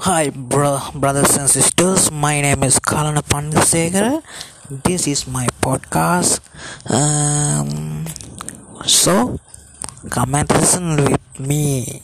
Hi, bro- brothers and sisters. My name is Kalana Pandasegar. This is my podcast. Um, so, come and listen with me.